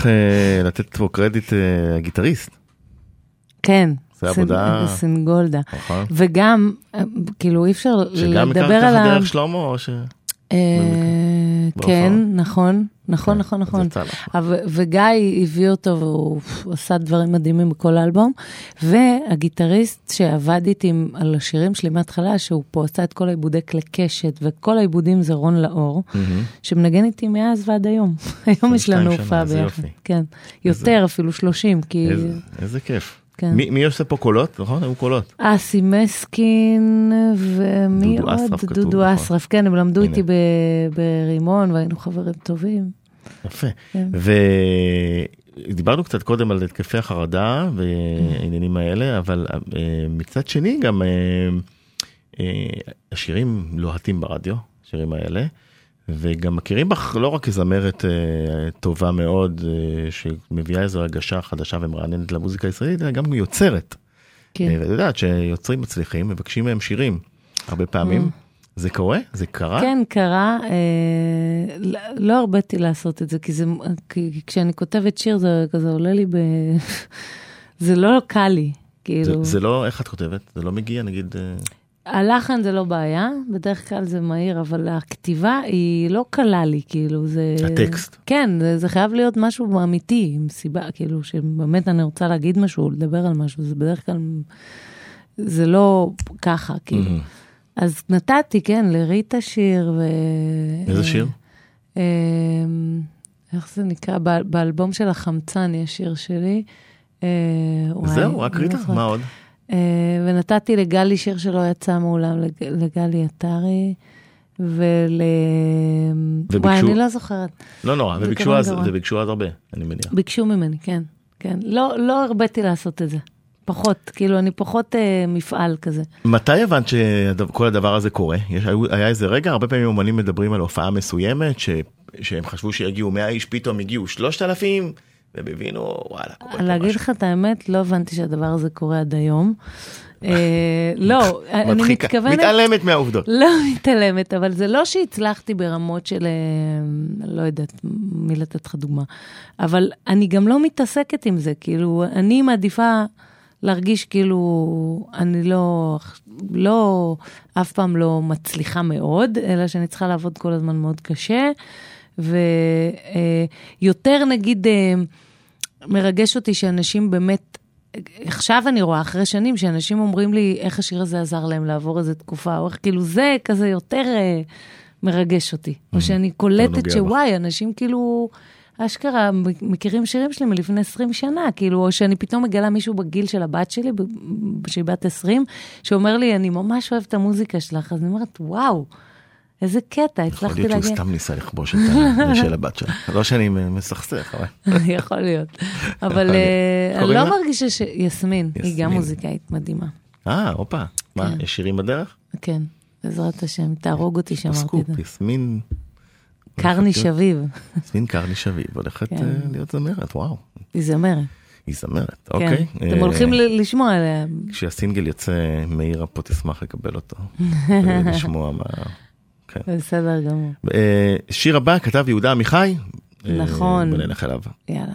C: צריך אה, לתת פה קרדיט אה, הגיטריסט.
D: כן.
C: זה עבודה-
D: סינגולדה.
C: נכון.
D: וגם, אה, כאילו, אי אפשר
C: שגם
D: לדבר
C: הכרת
D: על ה...
C: דרך שלמה או ש...
D: אה. כן, נכון, נכון,
C: כן,
D: נכון, נכון.
C: לך.
D: אבל- וגיא הביא אותו והוא עשה דברים מדהימים בכל האלבום. והגיטריסט שעבד איתי על השירים שלי מההתחלה, שהוא פה עשה את כל העיבודי כלי קשת, וכל העיבודים זה רון לאור. שמנגן איתי מאז ועד היום. היום יש
C: 22
D: לנו הופעה ביחד. כן, יותר אפילו 30, כי...
C: איזה כיף.
D: כן.
C: מי מי עושה פה קולות? נכון? היו קולות.
D: אסי מסקין ומי
C: דודו
D: עוד?
C: אסרף כתוב,
D: דודו
C: נכון.
D: אסרף, כן, הם למדו
C: הנה.
D: איתי ב- ברימון והיינו חברים טובים.
C: יפה.
D: כן.
C: ודיברנו קצת קודם על התקפי החרדה והעניינים האלה, אבל אה, מצד שני גם אה, אה, השירים לוהטים ברדיו, השירים האלה, וגם מכירים בך לא רק כזמרת אה, טובה מאוד, אה, שמביאה איזו הרגשה חדשה ומרעננת למוזיקה הישראלית, אלא גם יוצרת.
D: כן.
C: אה, ואת יודעת שיוצרים מצליחים, מבקשים מהם שירים הרבה פעמים.
D: אה.
C: זה קורה? זה קרה?
D: כן, קרה, אה, לא- לא לעשות את זה, כי זה, כי כשאני כותבת שיר זה כזה עולה לי ב... זה לא קל לי, כאילו.
C: זה, זה לא, איך את כותבת? זה לא מגיע נגיד...
D: הלחן זה לא בעיה, בדרך כלל זה מהיר, אבל הכתיבה היא לא קלה לי, כאילו, זה...
C: הטקסט.
D: כן, זה, זה חייב להיות משהו אמיתי, עם סיבה, כאילו, שבאמת אני רוצה להגיד משהו, לדבר על משהו, זה בדרך כלל, זה לא ככה, כאילו.
C: מהמם.
D: אז נתתי, כן, לריטה שיר, ו...
C: איזה שיר?
D: אה, איך זה נקרא? ב- באלבום של החמצן יש שיר שלי. אה,
C: זהו, רק
D: לא
C: ריטה?
D: זוכרת.
C: מה עוד?
D: אה, ונתתי לגלי שיר שלא יצא מעולם, לג- לגלי עטרי, ול...
C: וביקשו-
D: וואי, אני לא זוכרת.
C: לא נורא,
D: זה
C: וביקשו אז. וביקשו אז הרבה, אני מניח.
D: ביקשו ממני, כן, כן. לא, לא הרביתי לעשות את זה. פחות, כאילו, אני פחות אה, מפעל כזה.
C: מתי הבנת שכל הדבר הזה קורה? יש, היה איזה רגע, הרבה פעמים אומנים מדברים על הופעה מסוימת, ש, שהם חשבו שיגיעו 100 איש, פתאום הגיעו 3,000, והם הבינו, וואלה, קורה פה
D: להגיד
C: משהו.
D: לך את האמת, לא הבנתי שהדבר הזה קורה עד היום. אה, לא, אני מתכוונת...
C: מתעלמת מהעובדות.
D: לא מתעלמת, אבל זה לא שהצלחתי ברמות של, אה, לא יודעת מי לתת לך דוגמה, אבל אני גם לא מתעסקת עם זה, כאילו, אני מעדיפה להרגיש כאילו אני לא, לא, אף פעם לא מצליחה מאוד, אלא שאני צריכה לעבוד כל הזמן מאוד קשה, ויותר נגיד, אה, מרגש אותי שאנשים באמת, עכשיו אני רואה, אחרי שנים, שאנשים אומרים לי איך השיר הזה עזר להם לעבור איזה תקופה, או איך כאילו זה כזה יותר אה, מרגש אותי. או שאני קולטת
C: נוגע
D: שוואי, אנשים כאילו, אשכרה מכירים שירים שלי מלפני 20 שנה, כאילו, או שאני פתאום מגלה מישהו בגיל של הבת שלי, שהיא בת 20, שאומר לי, אני ממש אוהבת את המוזיקה שלך, אז אני אומרת, וואו. איזה קטע,
C: יכול
D: הצלחתי
C: להיות שהוא
D: להגיע.
C: סתם ניסה לכבוש את של הבת שלה. לא שאני מסכסך, אבל...
D: יכול להיות. אבל
C: יכול
D: אה. אני לא? מרגישה ש... יסמין, היא. גם מוזיקאית מדהימה.
C: אה, הופה. מה,
D: כן.
C: יש שירים בדרך?
D: כן, בעזרת השם, תהרוג אותי שאמרתי את זה.
C: יסמין...
D: קרני שביב,
C: יסמין קרני שביב הולכת
D: כן.
C: אה, להיות זמרת, וואו.
D: היא זמרת.
C: היא זמרת,
D: כן.
C: אוקיי.
D: אתם
C: אה,
D: הולכים לשמוע עליה.
C: כשהסינגל יוצא, מאירה פה תשמח לקבל אותו. ולשמוע מה... כן.
D: בסדר גמור.
C: אה, שיר הבא כתב יהודה עמיחי. אה,
D: נכון.
C: בוא נלך אליו.
D: יאללה.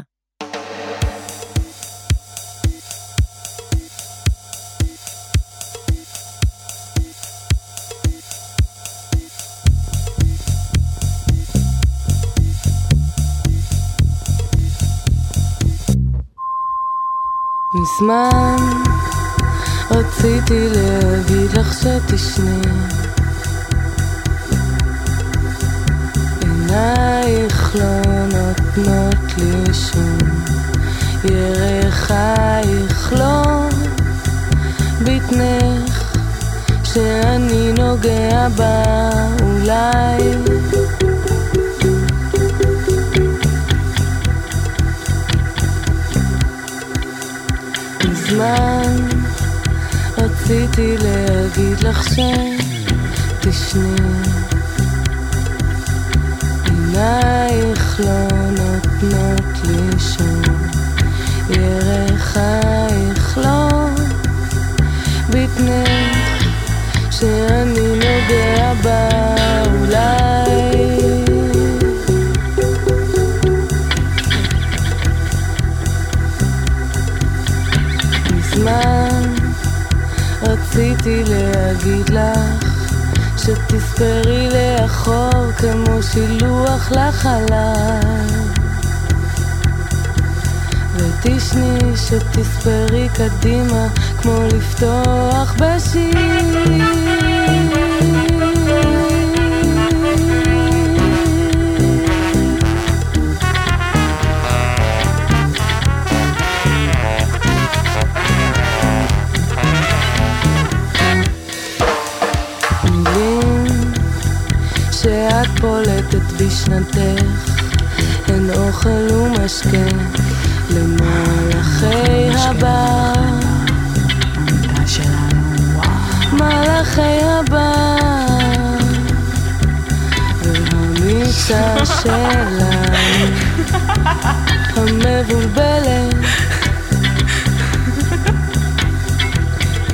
B: מזמן רציתי להגיד לך שתשני עינייך לא נותנות לי שום, ירחייך לא בטנך, שאני נוגע בה אולי. מזמן רציתי להגיד לך ש... עינייך לא נותנות לי שום. ירחייך לא. בטנך שאני נוגע בה אולי. מזמן רציתי להגיד לך שתספרי לאחור כמו שילוח לחלל. ותשני שתספרי קדימה כמו לפתוח בשיר בשנתך הן אוכל ומשקה למלאכי הבר מלאכי הבר והמיצה שלנו המבולבלת.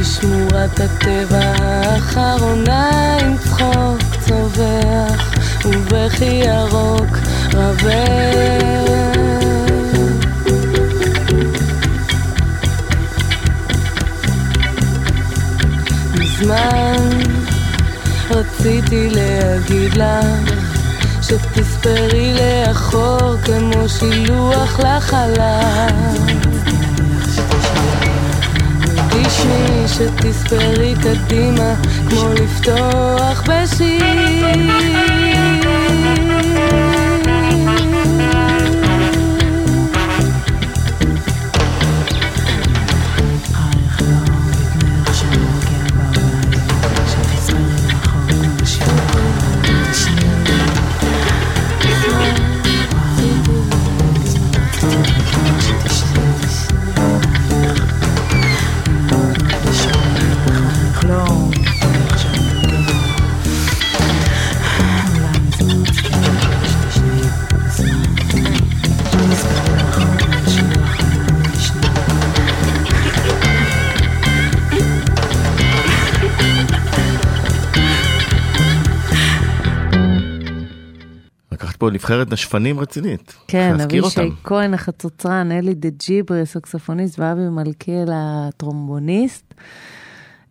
B: שמורת הטבע האחרונה עם צחוק צווח ובכי ירוק רבר. מזמן רציתי להגיד לך שתספרי לאחור כמו שילוח לחלל תשמעי שתספרי קדימה כמו לפתוח בשיר
C: you. פה נבחרת נשפנים רצינית.
D: כן, אבישי. כהן החצוצרן, אלי דה ג'יברי, סקסופוניסט, ואבי מלכיאל הטרומבוניסט.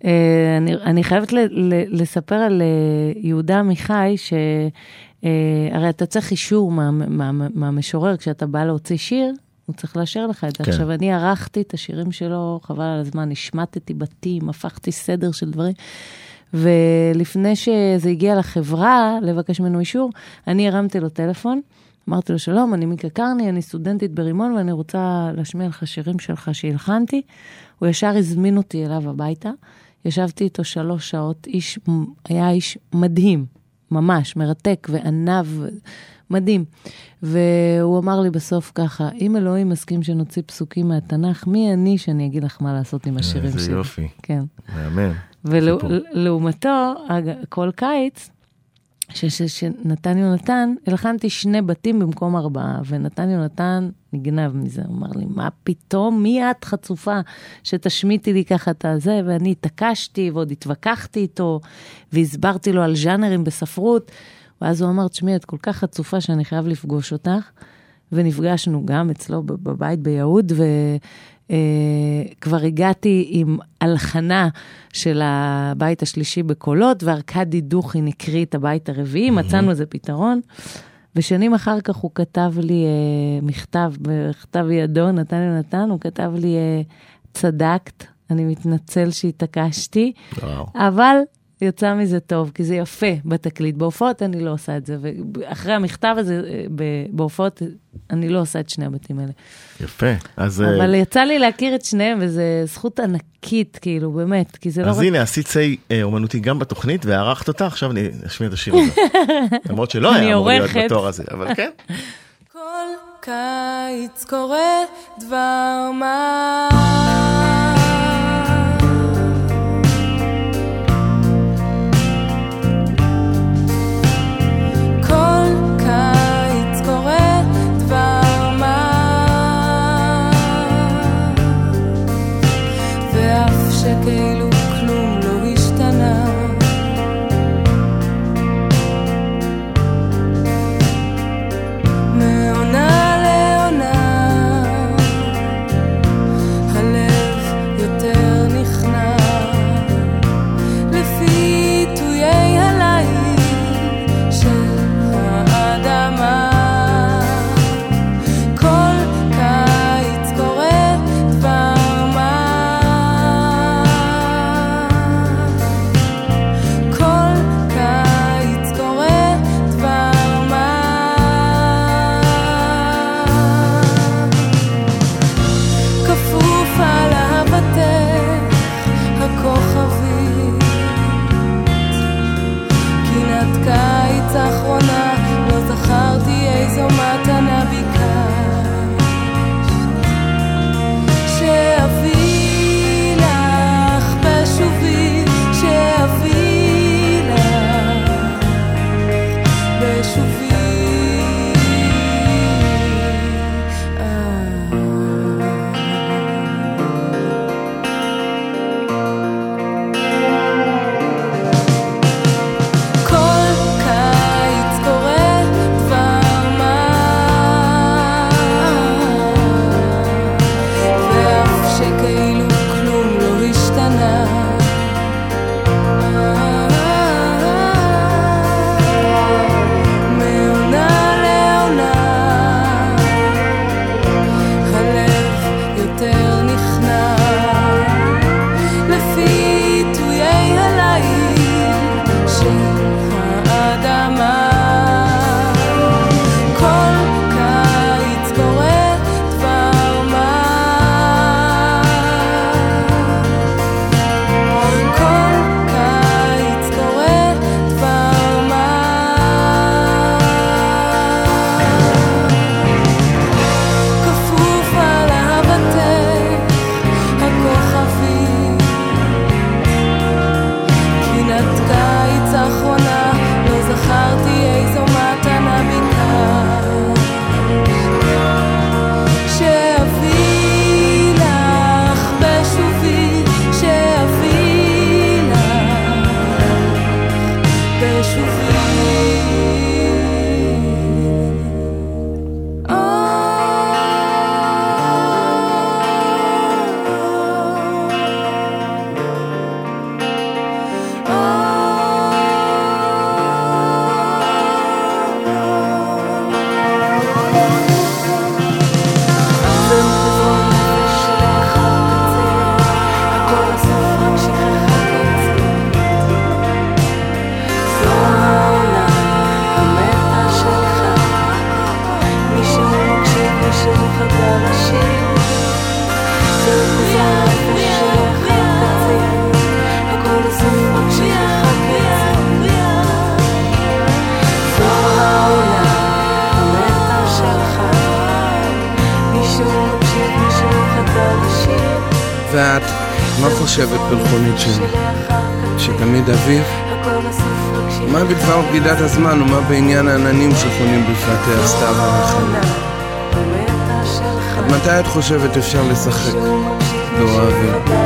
D: אה, אני, אני חייבת ל, ל, לספר על אה, יהודה עמיחי, שהרי אתה צריך אישור מה, מה, מה, מהמשורר כשאתה בא להוציא שיר, הוא צריך לאשר לך את זה.
C: כן.
D: עכשיו, אני ערכתי את השירים שלו, חבל על הזמן, השמטתי בתים, הפכתי סדר של דברים. ולפני שזה הגיע לחברה לבקש ממנו אישור, אני הרמתי לו טלפון, אמרתי לו, שלום, אני מיקה קרני, אני סטודנטית ברימון ואני רוצה להשמיע לך שירים שלך שהלחנתי. הוא ישר הזמין אותי אליו הביתה, ישבתי איתו שלוש שעות, איש, היה איש מדהים, ממש, מרתק ועניו, מדהים. והוא אמר לי בסוף ככה, אם אלוהים מסכים שנוציא פסוקים מהתנ"ך, מי אני שאני אגיד לך מה לעשות עם השירים שלי?
C: איזה יופי,
D: כן.
C: מהמם.
D: ולעומתו, כל קיץ, שנתן יונתן, הלחנתי שני בתים במקום ארבעה, ונתן יונתן נגנב מזה, הוא אמר לי, מה פתאום, מי את חצופה שתשמיטי לי ככה את הזה, ואני התעקשתי ועוד התווכחתי איתו, והסברתי לו על ז'אנרים בספרות, ואז הוא אמר, תשמעי, את כל כך חצופה שאני חייב לפגוש אותך, ונפגשנו גם אצלו בבית ביהוד, Uh, כבר הגעתי עם הלחנה של הבית השלישי בקולות, וארכדי דוכין הקריא את הבית הרביעי, מצאנו איזה פתרון. ושנים אחר כך הוא כתב לי uh, מכתב, בכתב ידו, נתן לי נתן, הוא כתב לי, uh, צדקת, אני מתנצל שהתעקשתי. אבל יצא מזה טוב, כי זה יפה בתקליט. בהופעות אני לא עושה את זה, ואחרי המכתב הזה, אה, ב- בהופעות אני לא עושה את שני הבתים האלה.
C: יפה. אז, אה,
D: אבל יצא לי להכיר את שניהם, וזו זכות ענקית, כאילו, באמת, כי זה לא
C: אז
D: רק...
C: הנה, עשית סיי אה, אומנותי גם בתוכנית, וערכת אותה, עכשיו אני אשמיע את השיר הזה. למרות שלא
D: אני
C: היה אמור להיות. בתואר הזה, אבל כן.
B: כל קיץ קורה דבר מה
F: פלחונית שלי? שתמיד אביב? מה בדבר בגידת הזמן ומה בעניין העננים שחונים בפרטי הסתיו והחיים? עד מתי את חושבת אפשר לשחק? לא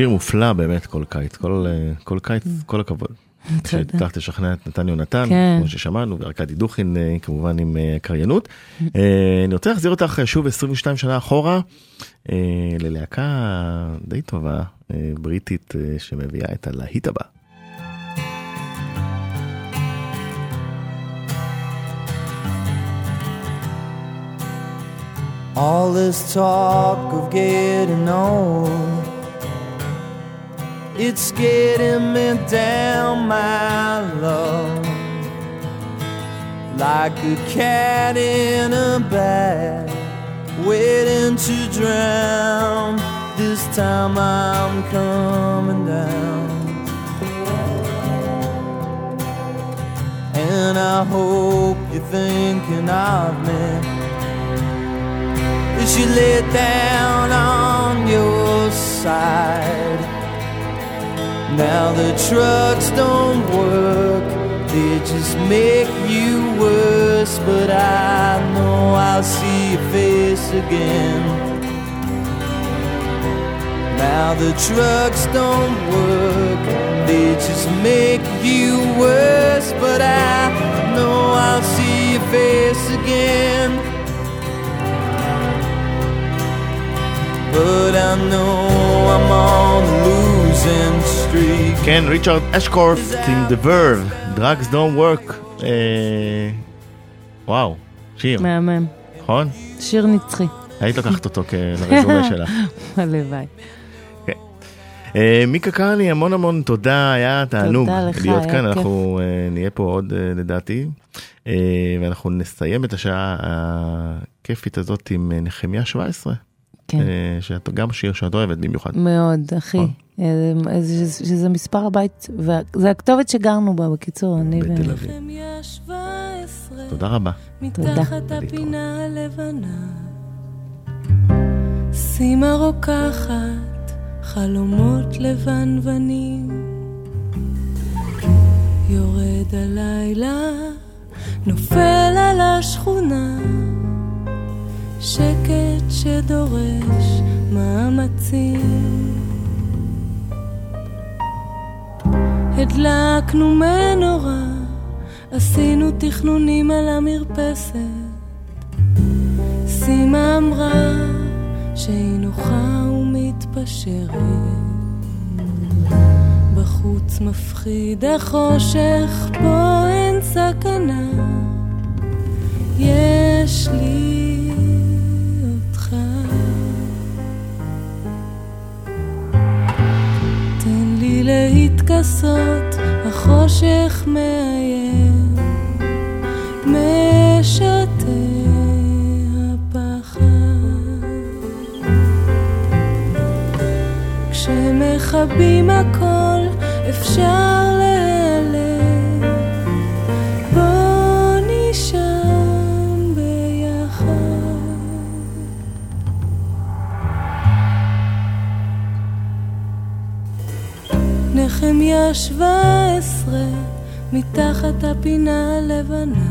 C: שיר מופלא באמת כל קיץ, כל, אה, כל קיץ, כל הכבוד.
D: תודה.
C: שהצלחת לשכנע את נתן יונתן,
D: כן.
C: כמו ששמענו, וארכדי דוכין אה, כמובן עם אה, קריינות. אה, אני רוצה להחזיר אותך שוב 22 שנה אחורה, ללהקה די טובה, בריטית, אה, שמביאה את הלהיט הבא.
G: All this talk of getting old, it's getting me down, my love, like a cat in a bag, waiting to drown. This time I'm coming down. And I hope you're thinking of me as you lay down on your side. Now the trucks don't work, they just make you worse. But I know I'll see your face again. Now the trucks don't work, they just make you worse. But I know I'll see your face again. But I know I'm on a losing
C: כן, ריצ'רד אשקורט עם The Verve, Drugs Don't Work. אה, וואו, שיר,
D: מהמם.
C: נכון?
D: שיר נצחי.
C: היית לוקחת אותו כרזומה שלך.
D: הלוואי.
C: אה, מיקה קרני, המון המון תודה, היה תענוג להיות כאן. אנחנו אה, נהיה פה עוד לדעתי, ואנחנו נסיים את השעה הכיפית הזאת עם נחמיה 17,
D: כן.
C: אה, שאת גם שיר שאת אוהבת במיוחד.
D: מאוד, אחי.
C: נכון.
D: אה, זה- שזה מספר הבית, וזה הכתובת שגרנו בה, בקיצור, אני ו...
C: בתל אביב.
B: נחמיה 17,
C: תודה רבה.
B: מתחת הפינה הלבנה. סימה רוקחת, חלומות לבנוונים. יורד הלילה, נופל על השכונה. שקט שדורש מאמצים. הדלקנו מנורה, עשינו תכנונים על המרפסת. סימה אמרה שהיא נוחה ומתפשרת. בחוץ מפחיד החושך, פה אין סכנה. יש לי להתכסות, החושך מאיים, משתה הפחד. כשמכבים הכל, אפשר נחמיה שבע עשרה, מתחת הפינה הלבנה.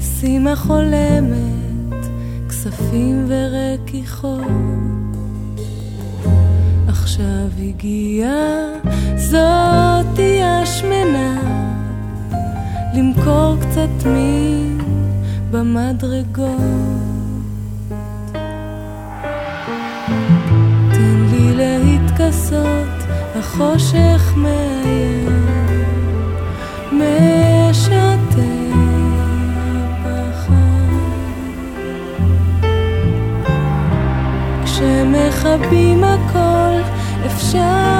B: סימה חולמת, כספים ורכיכות. עכשיו הגיעה זאתי השמנה, למכור קצת מין במדרגות. להתכסות, החושך מאיים, משתה הפחד. כשמכבים הכל, אפשר